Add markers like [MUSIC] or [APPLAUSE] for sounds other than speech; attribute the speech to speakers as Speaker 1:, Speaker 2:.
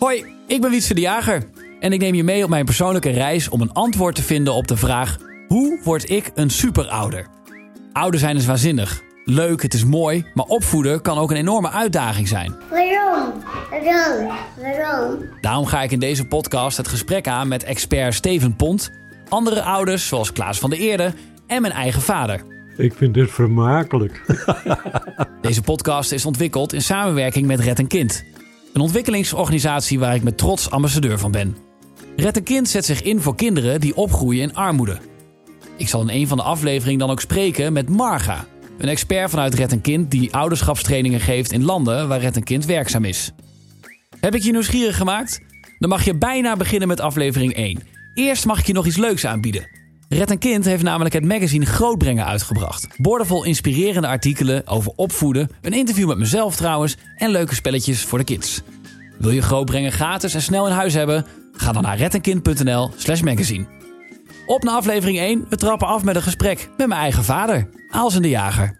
Speaker 1: Hoi, ik ben Wietse de Jager en ik neem je mee op mijn persoonlijke reis om een antwoord te vinden op de vraag: hoe word ik een superouder? Ouder zijn is waanzinnig. Leuk, het is mooi, maar opvoeden kan ook een enorme uitdaging zijn.
Speaker 2: Waarom? Waarom? Waarom?
Speaker 1: Daarom ga ik in deze podcast het gesprek aan met expert Steven Pont, andere ouders zoals Klaas van der Eerde en mijn eigen vader.
Speaker 3: Ik vind dit vermakelijk. [LAUGHS]
Speaker 1: Deze podcast is ontwikkeld in samenwerking met Red een Kind. Een ontwikkelingsorganisatie waar ik met trots ambassadeur van ben. Red een Kind zet zich in voor kinderen die opgroeien in armoede. Ik zal in een van de afleveringen dan ook spreken met Marga, een expert vanuit Red een Kind die ouderschapstrainingen geeft in landen waar Red een Kind werkzaam is. Heb ik je nieuwsgierig gemaakt? Dan mag je bijna beginnen met aflevering 1. Eerst mag ik je nog iets leuks aanbieden. Red een Kind heeft namelijk het magazine Grootbrengen uitgebracht. Boordevol inspirerende artikelen over opvoeden, een interview met mezelf trouwens en leuke spelletjes voor de kids. Wil je Grootbrengen gratis en snel in huis hebben? Ga dan naar reddenkind.nl slash magazine. Op naar aflevering 1. We trappen af met een gesprek met mijn eigen vader, Aals en de Jager.